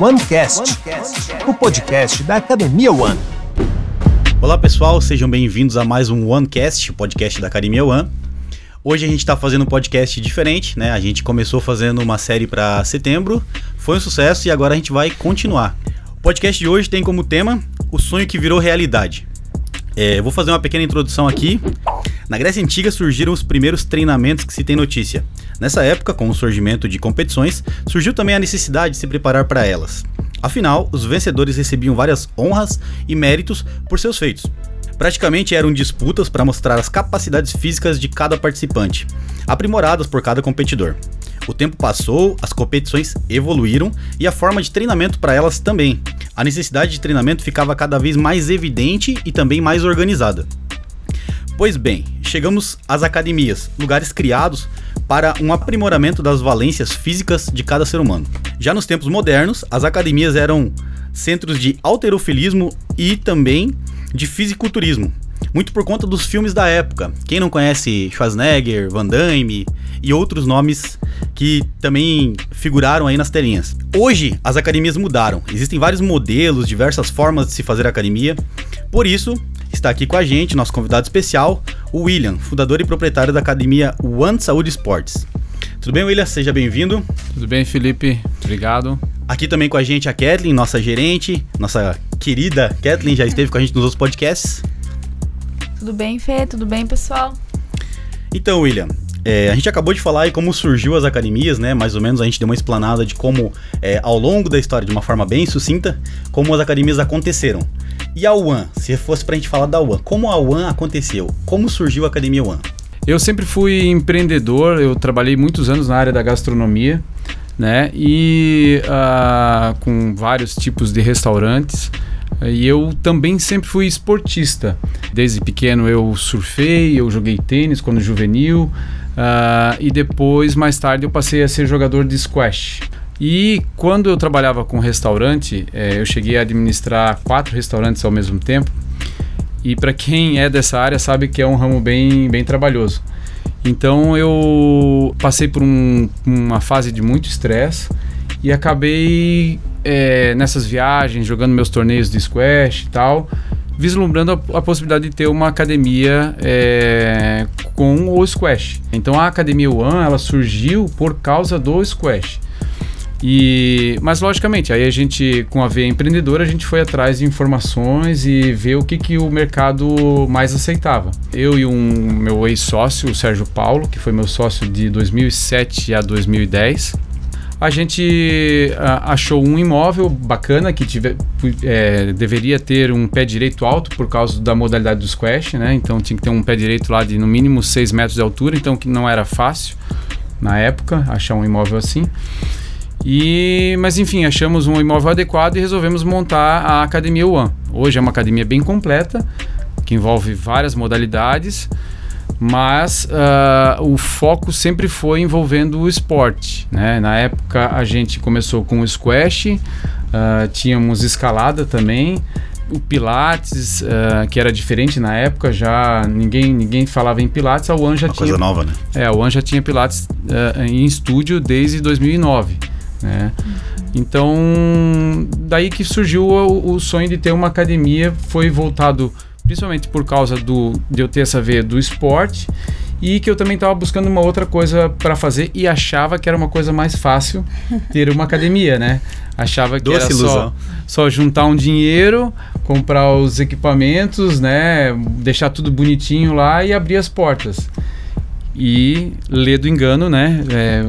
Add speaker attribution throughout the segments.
Speaker 1: OneCast, o podcast da Academia One.
Speaker 2: Olá pessoal, sejam bem-vindos a mais um OneCast, o podcast da Academia One. Hoje a gente está fazendo um podcast diferente, né? A gente começou fazendo uma série para setembro, foi um sucesso e agora a gente vai continuar. O podcast de hoje tem como tema o sonho que virou realidade. É, vou fazer uma pequena introdução aqui. Na Grécia Antiga surgiram os primeiros treinamentos que se tem notícia. Nessa época, com o surgimento de competições, surgiu também a necessidade de se preparar para elas. Afinal, os vencedores recebiam várias honras e méritos por seus feitos. Praticamente eram disputas para mostrar as capacidades físicas de cada participante, aprimoradas por cada competidor. O tempo passou, as competições evoluíram e a forma de treinamento para elas também. A necessidade de treinamento ficava cada vez mais evidente e também mais organizada. Pois bem, chegamos às academias, lugares criados para um aprimoramento das valências físicas de cada ser humano. Já nos tempos modernos, as academias eram centros de alterofilismo e também de fisiculturismo, muito por conta dos filmes da época. Quem não conhece Schwarzenegger, Van Damme e outros nomes que também figuraram aí nas telinhas. Hoje as academias mudaram. Existem vários modelos, diversas formas de se fazer academia. Por isso, está aqui com a gente nosso convidado especial, o William, fundador e proprietário da academia One Saúde Esportes. Tudo bem, William? Seja bem-vindo.
Speaker 3: Tudo bem, Felipe? Obrigado.
Speaker 2: Aqui também com a gente a Kathleen, nossa gerente, nossa querida Kathleen, já esteve com a gente nos outros podcasts.
Speaker 4: Tudo bem, Fê? Tudo bem, pessoal?
Speaker 2: Então, William, é, a gente acabou de falar aí como surgiu as academias, né? Mais ou menos a gente deu uma explanada de como, é, ao longo da história, de uma forma bem sucinta, como as academias aconteceram. E a One, se fosse pra gente falar da One, como a One aconteceu? Como surgiu a Academia One?
Speaker 3: Eu sempre fui empreendedor, eu trabalhei muitos anos na área da gastronomia, né? E uh, com vários tipos de restaurantes. E eu também sempre fui esportista. Desde pequeno eu surfei, eu joguei tênis quando juvenil. Uh, e depois, mais tarde, eu passei a ser jogador de squash. E quando eu trabalhava com restaurante, eh, eu cheguei a administrar quatro restaurantes ao mesmo tempo. E para quem é dessa área sabe que é um ramo bem, bem trabalhoso. Então eu passei por um, uma fase de muito estresse e acabei é, nessas viagens, jogando meus torneios de squash e tal, vislumbrando a, a possibilidade de ter uma academia é, com o squash. Então a Academia One ela surgiu por causa do squash. E, mas logicamente, aí a gente, com a veia empreendedora, a gente foi atrás de informações e ver o que, que o mercado mais aceitava. Eu e um meu ex-sócio, o Sérgio Paulo, que foi meu sócio de 2007 a 2010, a gente achou um imóvel bacana que tive, é, deveria ter um pé direito alto por causa da modalidade do squash, né? Então tinha que ter um pé direito lá de no mínimo 6 metros de altura, então que não era fácil na época achar um imóvel assim. E, mas enfim, achamos um imóvel adequado e resolvemos montar a Academia One. Hoje é uma academia bem completa, que envolve várias modalidades, mas uh, o foco sempre foi envolvendo o esporte. Né? Na época a gente começou com o squash, uh, tínhamos escalada também, o Pilates, uh, que era diferente na época, já ninguém, ninguém falava em Pilates, a One já
Speaker 2: Uma
Speaker 3: tinha.
Speaker 2: coisa nova, né?
Speaker 3: É, a One já tinha Pilates em estúdio desde 2009. Né? Então, daí que surgiu o, o, sonho de ter uma academia, foi voltado principalmente por causa do, de eu ter essa veia do esporte e que eu também estava buscando uma outra coisa para fazer e achava que era uma coisa mais fácil ter uma academia, né? Achava que
Speaker 2: Doce
Speaker 3: era só, só juntar um dinheiro, comprar os equipamentos, né? Deixar tudo bonitinho lá e abrir as portas e lê do engano, né? É,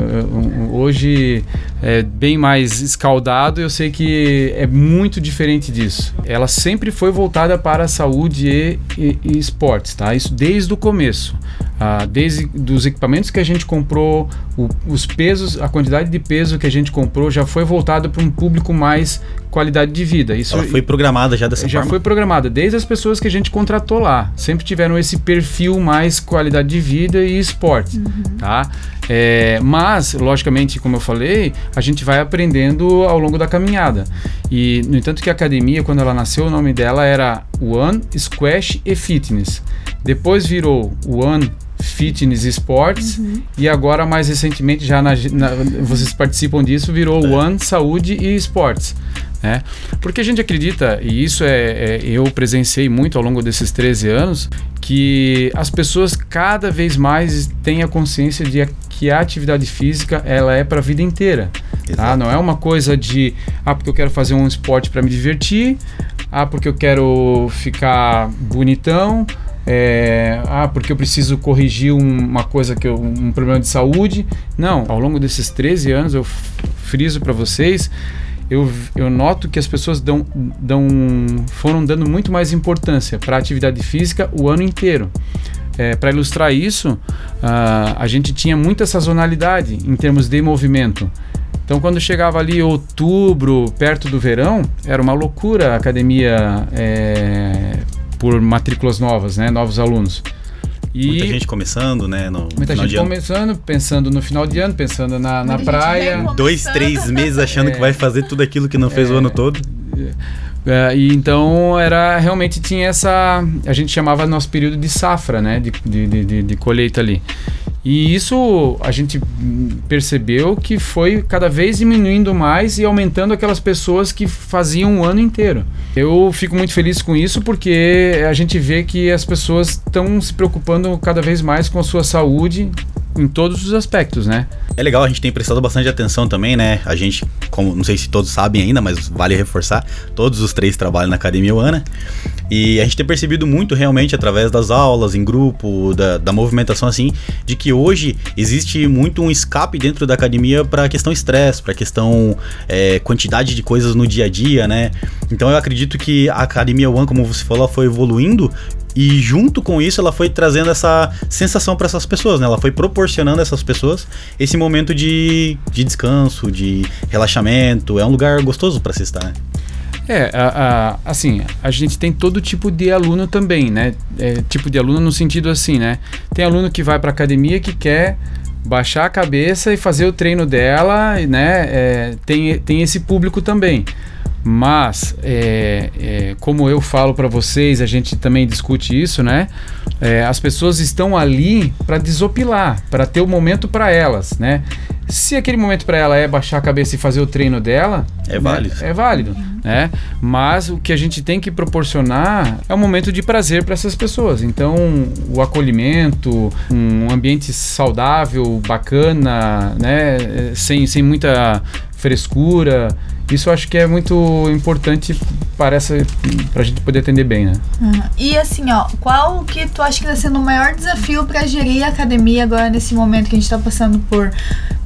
Speaker 3: hoje é bem mais escaldado, eu sei que é muito diferente disso. Ela sempre foi voltada para a saúde e, e, e esportes, tá? Isso desde o começo. Ah, desde dos equipamentos que a gente comprou, o, os pesos, a quantidade de peso que a gente comprou já foi voltada para um público mais qualidade de vida. Isso
Speaker 2: Ela foi programada já dessa
Speaker 3: já
Speaker 2: forma?
Speaker 3: foi programada. Desde as pessoas que a gente contratou lá. Sempre tiveram esse perfil mais qualidade de vida e esporte, uhum. tá? É, mas, logicamente, como eu falei, a gente vai aprendendo ao longo da caminhada. E, no entanto, que a academia, quando ela nasceu, o nome dela era One Squash e Fitness. Depois virou One fitness e esportes e agora mais recentemente já na, na- vocês participam disso virou One Saúde e Esportes né? Porque a gente acredita, e isso é, é- eu presenciei muito ao longo desses 13 anos, que as pessoas cada vez mais têm a consciência de que a atividade física ela é para a vida inteira. Tá? Não é uma coisa de, ah, porque eu quero fazer um esporte para me divertir, ah, porque eu quero ficar bonitão, é, ah, porque eu preciso corrigir um- uma coisa que eu, um problema de saúde. Não, ao longo desses 13 anos eu friso para vocês, eu, eu noto que as pessoas dão, dão, foram dando muito mais importância para a atividade física o ano inteiro. para ilustrar isso, ah, a gente tinha muita sazonalidade em termos de movimento. Então, quando chegava ali outubro, perto do verão, era uma loucura a academia é, por matrículas novas, né, novos alunos. E
Speaker 2: Muita gente começando, né? No
Speaker 3: muita
Speaker 2: final
Speaker 3: gente
Speaker 2: de ano.
Speaker 3: começando, pensando no final de ano, pensando na, na
Speaker 4: Muita
Speaker 3: praia.
Speaker 2: Dois, três meses achando
Speaker 3: É.
Speaker 2: que vai fazer tudo aquilo que não fez o ano todo.
Speaker 3: É, e então era realmente tinha essa a gente chamava nosso período de safra né de, de, de- de- de colheita ali e isso a gente percebeu que foi cada vez diminuindo mais e aumentando aquelas pessoas que faziam o ano inteiro. Eu fico muito feliz com isso porque a gente vê que as pessoas estão se preocupando cada vez mais com a sua saúde em todos os aspectos né
Speaker 2: É legal, a gente tem prestado bastante atenção também, né? A gente, como não sei se todos sabem ainda, mas vale reforçar, todos os três trabalham na Academia Uana. E a gente tem percebido muito realmente através das aulas, em grupo, da, da movimentação assim, de que hoje existe muito um escape dentro da academia para a questão estresse, para a questão é, quantidade de coisas no dia a dia, né? Então eu acredito que a Academia One, como você falou, foi evoluindo e junto com isso ela foi trazendo essa sensação para essas pessoas, né? Ela foi proporcionando a essas pessoas esse momento de, de descanso, de relaxamento. É um lugar gostoso para se estar, né?
Speaker 3: É, a- a- assim, a gente tem todo tipo de aluno também, né? É, tipo de aluno no sentido assim, né? Tem aluno que vai para academia que quer baixar a cabeça e fazer o treino dela, né? É, tem, tem esse público também. Mas, é, é, como eu falo para vocês, a gente também discute isso, né? É, as pessoas estão ali para desopilar, para ter o momento para elas, né? Se aquele momento para ela é baixar a cabeça e fazer o treino dela,
Speaker 2: É
Speaker 3: né,
Speaker 2: válido.
Speaker 3: é válido, né? Mas o que a gente tem que proporcionar é um momento de prazer para essas pessoas. Então, o acolhimento, um ambiente saudável, bacana, né? Eh, Sem, sem muita frescura. Isso eu acho que é muito importante para essa gente poder atender bem, né?
Speaker 4: Uhum. E assim, ó, qual que tu acha que está sendo o maior desafio para gerir a academia agora nesse momento que a gente está passando por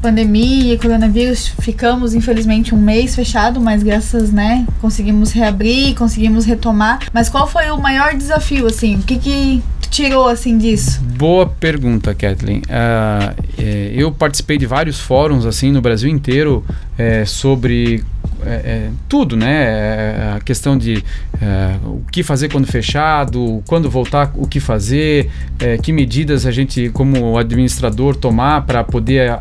Speaker 4: pandemia, coronavírus? Ficamos, infelizmente, um mês fechado, mas graças, né, conseguimos reabrir, conseguimos retomar. Mas qual foi o maior desafio, assim? O que que tirou, assim, disso?
Speaker 3: Boa pergunta, Kathleen. Ah, é, eu participei de vários fóruns assim no Brasil inteiro é, sobre é, é, tudo, né? É, A questão de é, o que fazer quando fechado, quando voltar, o que fazer, que medidas a gente, como administrador, tomar para poder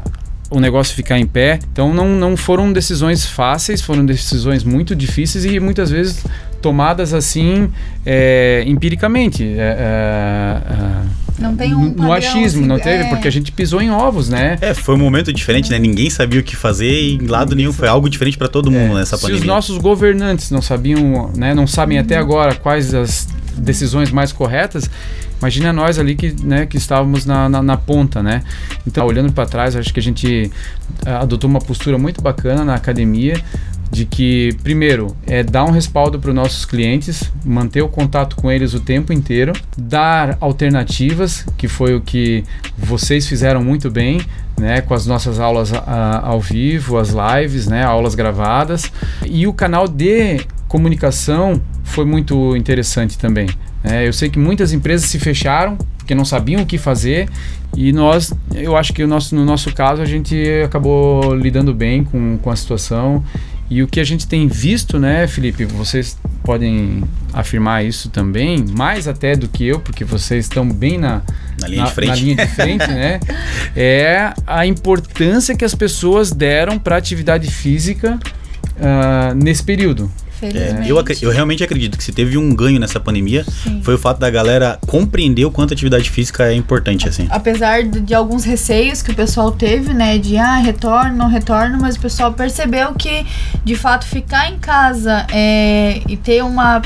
Speaker 3: o negócio ficar em pé. Então não, não foram decisões fáceis, foram decisões muito difíceis e muitas vezes tomadas assim é, empiricamente. é, é, é,
Speaker 4: Não tem um
Speaker 3: no- achismo,
Speaker 4: assim,
Speaker 3: não teve,
Speaker 4: é.
Speaker 3: porque a gente pisou em ovos, né?
Speaker 2: É, foi um momento diferente, né? Ninguém sabia o que fazer e em lado nenhum foi algo diferente para todo mundo nessa
Speaker 3: Se
Speaker 2: pandemia.
Speaker 3: os nossos governantes não sabiam, né, não sabem até agora quais as decisões mais corretas, imagina nós ali que, né, que estávamos na, na, na ponta, né? Então, olhando para trás, acho que a gente ah, adotou uma postura muito bacana na academia de que, primeiro, é dar um respaldo para os nossos clientes, manter o contato com eles o tempo inteiro, dar alternativas, que foi o que vocês fizeram muito bem, né, com as nossas aulas ah, ao vivo, as lives, né, aulas gravadas, e o canal de comunicação foi muito interessante também. né. eu sei que muitas empresas se fecharam porque não sabiam o que fazer e nós, eu acho que o nosso, no nosso caso a gente acabou lidando bem com, com a situação e o que a gente tem visto, né, Felipe, vocês podem afirmar isso também, mais até do que eu, porque vocês estão bem na,
Speaker 2: Na linha de frente.
Speaker 3: na linha de frente, né? É a importância que as pessoas deram para a atividade física ah, nesse período.
Speaker 2: É,
Speaker 4: Felizmente.
Speaker 2: eu, acre- eu realmente acredito que se teve um ganho nessa pandemia,
Speaker 4: Sim.
Speaker 2: foi o fato da galera compreender o quanto a atividade física é importante, assim.
Speaker 4: apesar de, de alguns receios que o pessoal teve, né, de ah, retorno, não retorno, mas o pessoal percebeu que de fato ficar em casa é, e ter uma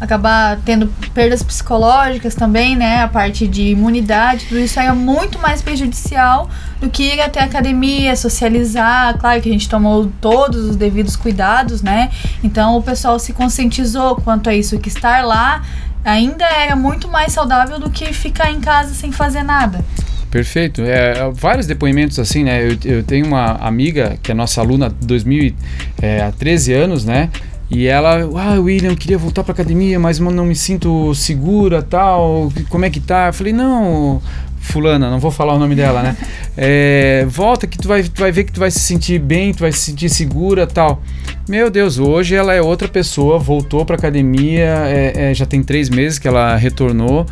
Speaker 4: acabar tendo perdas psicológicas também, né, a parte de imunidade, tudo isso aí é muito mais prejudicial do que ir até a academia, socializar, claro que a gente tomou todos os devidos cuidados, né? Então o pessoal se conscientizou quanto a isso que estar lá ainda era muito mais saudável do que ficar em casa sem fazer nada.
Speaker 3: Perfeito. É, vários depoimentos assim, né? Eu, eu tenho uma amiga que é nossa aluna 2000, é, há 13 anos, né? E ela, ah, William, queria voltar pra academia, mas não me sinto segura, tal. Como é que tá? Eu falei, não, fulana, não vou falar o nome dela, né? É, volta que tu vai, tu vai ver que tu vai se sentir bem, tu vai se sentir segura, tal. Meu Deus, hoje ela é outra pessoa, voltou pra academia, é, é, já tem três meses que ela retornou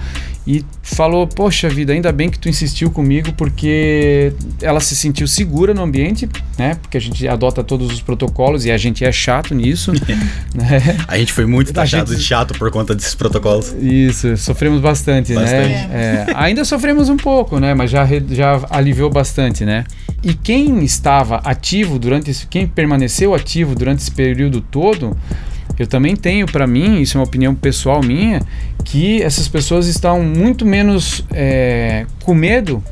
Speaker 3: e falou: Poxa vida, ainda bem que tu insistiu comigo, porque ela se sentiu segura no ambiente, né? Porque a gente adota todos os protocolos e a gente é chato nisso, né?
Speaker 2: A gente foi muito taxado
Speaker 3: gente-
Speaker 2: de chato por conta desses protocolos.
Speaker 3: Isso, sofremos bastante,
Speaker 2: Bastante.
Speaker 3: né? É, ainda sofremos um pouco, né? Mas já, já aliviou bastante, né? E quem estava ativo durante esse, quem permaneceu ativo durante esse período todo, eu também tenho para mim, isso é uma opinião pessoal minha, que essas pessoas estão muito menos é, com medo,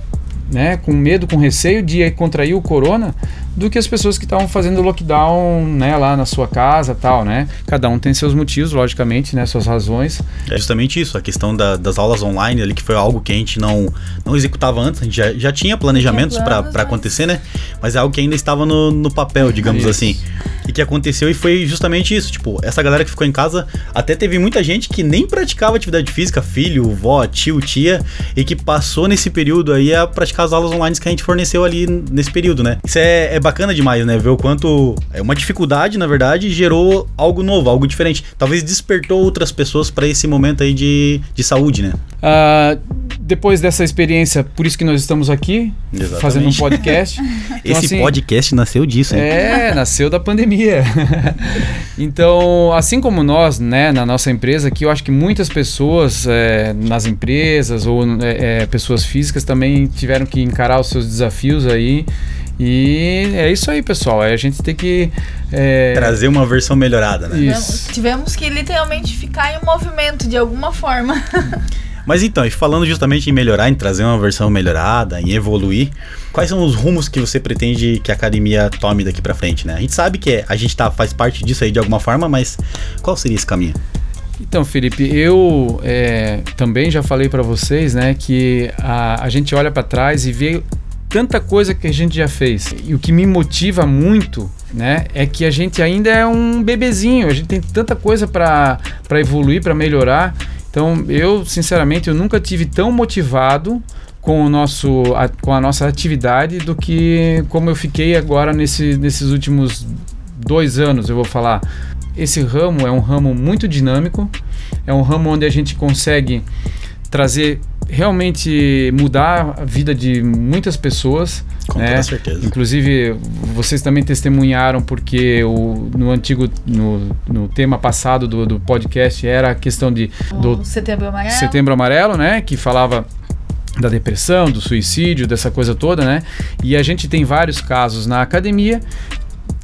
Speaker 3: né? Com medo, com receio de contrair o corona do que as pessoas que estavam fazendo lockdown, né? Lá na sua casa, tal, né? Cada um tem seus motivos, logicamente, né? Suas razões.
Speaker 2: É justamente isso, a questão da- das aulas online ali, que foi algo que a gente não, não executava antes, a gente já, já tinha planejamentos para acontecer, né? Mas é algo que ainda estava no, no papel, digamos
Speaker 3: Isso.
Speaker 2: assim. E que aconteceu e foi justamente isso, tipo, essa galera que ficou em casa, até teve muita gente que nem praticava atividade física, filho, vó, tio, tia, e que passou nesse período aí a praticar as aulas online que a gente forneceu ali nesse período, né? Isso é, é bacana demais, né? Ver o quanto é uma dificuldade, na verdade, gerou algo novo, algo diferente. Talvez despertou outras pessoas para esse momento aí de, de saúde, né?
Speaker 3: Ah, depois dessa experiência, por isso que nós estamos aqui,
Speaker 2: Exatamente.
Speaker 3: fazendo um podcast. Então,
Speaker 2: Esse
Speaker 3: assim,
Speaker 2: podcast nasceu disso, hein?
Speaker 3: É, nasceu da pandemia. então, assim como nós, né, na nossa empresa aqui, eu acho que muitas pessoas é, nas empresas ou é, é, pessoas físicas também tiveram que encarar os seus desafios aí. E é isso aí, pessoal. É a gente tem que. é,
Speaker 2: Trazer uma versão melhorada, né?
Speaker 3: Isso.
Speaker 4: Tivemos que literalmente ficar em movimento de alguma forma.
Speaker 2: Mas então, e falando justamente em melhorar, em trazer uma versão melhorada, em evoluir, quais são os rumos que você pretende que a academia tome daqui pra frente, né? A gente sabe que a gente tá, faz parte disso aí de alguma forma, mas qual seria esse caminho?
Speaker 3: Então, Felipe, eu é, também já falei para vocês, né, que a, a gente olha para trás e vê tanta coisa que a gente já fez. E o que me motiva muito, né, é que a gente ainda é um bebezinho, a gente tem tanta coisa para evoluir, para melhorar. Então, eu, sinceramente, eu nunca tive tão motivado com, o nosso, a, com a nossa atividade do que como eu fiquei agora nesse, nesses últimos dois anos, eu vou falar. Esse ramo é um ramo muito dinâmico, é um ramo onde a gente consegue trazer realmente mudar a vida de muitas pessoas.
Speaker 2: Com
Speaker 3: né?
Speaker 2: toda certeza.
Speaker 3: Inclusive, vocês também testemunharam, porque o, no antigo, no, no tema passado do, do podcast era a questão de, do
Speaker 4: O setembro amarelo.
Speaker 3: Setembro Amarelo, né? Que falava da depressão, do suicídio, dessa coisa toda, né? E a gente tem vários casos na academia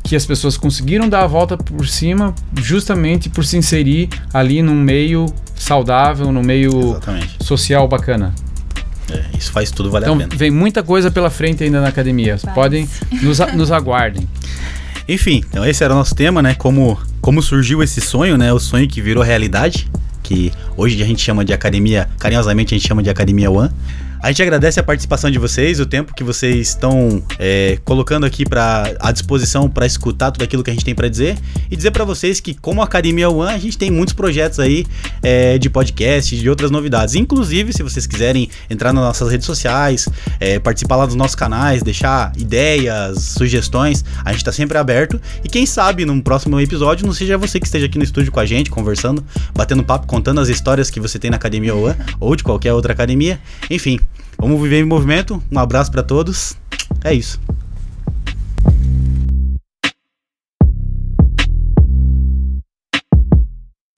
Speaker 3: que as pessoas conseguiram dar a volta por cima justamente por se inserir ali num meio saudável, num meio
Speaker 2: Exatamente.
Speaker 3: social bacana.
Speaker 2: É, isso faz tudo valer
Speaker 3: Então
Speaker 2: a pena.
Speaker 3: vem muita coisa pela frente ainda na academia.
Speaker 4: Vai.
Speaker 3: Podem nos, nos aguardem.
Speaker 2: Enfim, então esse era o nosso tema, né? Como, como surgiu esse sonho, né? O sonho que virou realidade, que hoje a gente chama de academia, carinhosamente a gente chama de Academia One. A gente agradece a participação de vocês, o tempo que vocês estão é, colocando aqui para à disposição para escutar tudo aquilo que a gente tem para dizer e dizer para vocês que como Academia One a gente tem muitos projetos aí é, de podcast, de outras novidades. Inclusive, se vocês quiserem entrar nas nossas redes sociais, é, participar lá dos nossos canais, deixar ideias, sugestões, a gente tá sempre aberto. E quem sabe num próximo episódio não seja você que esteja aqui no estúdio com a gente, conversando, batendo papo, contando as histórias que você tem na Academia One ou de qualquer outra academia. Enfim, vamos viver em movimento. Um abraço para todos. É isso.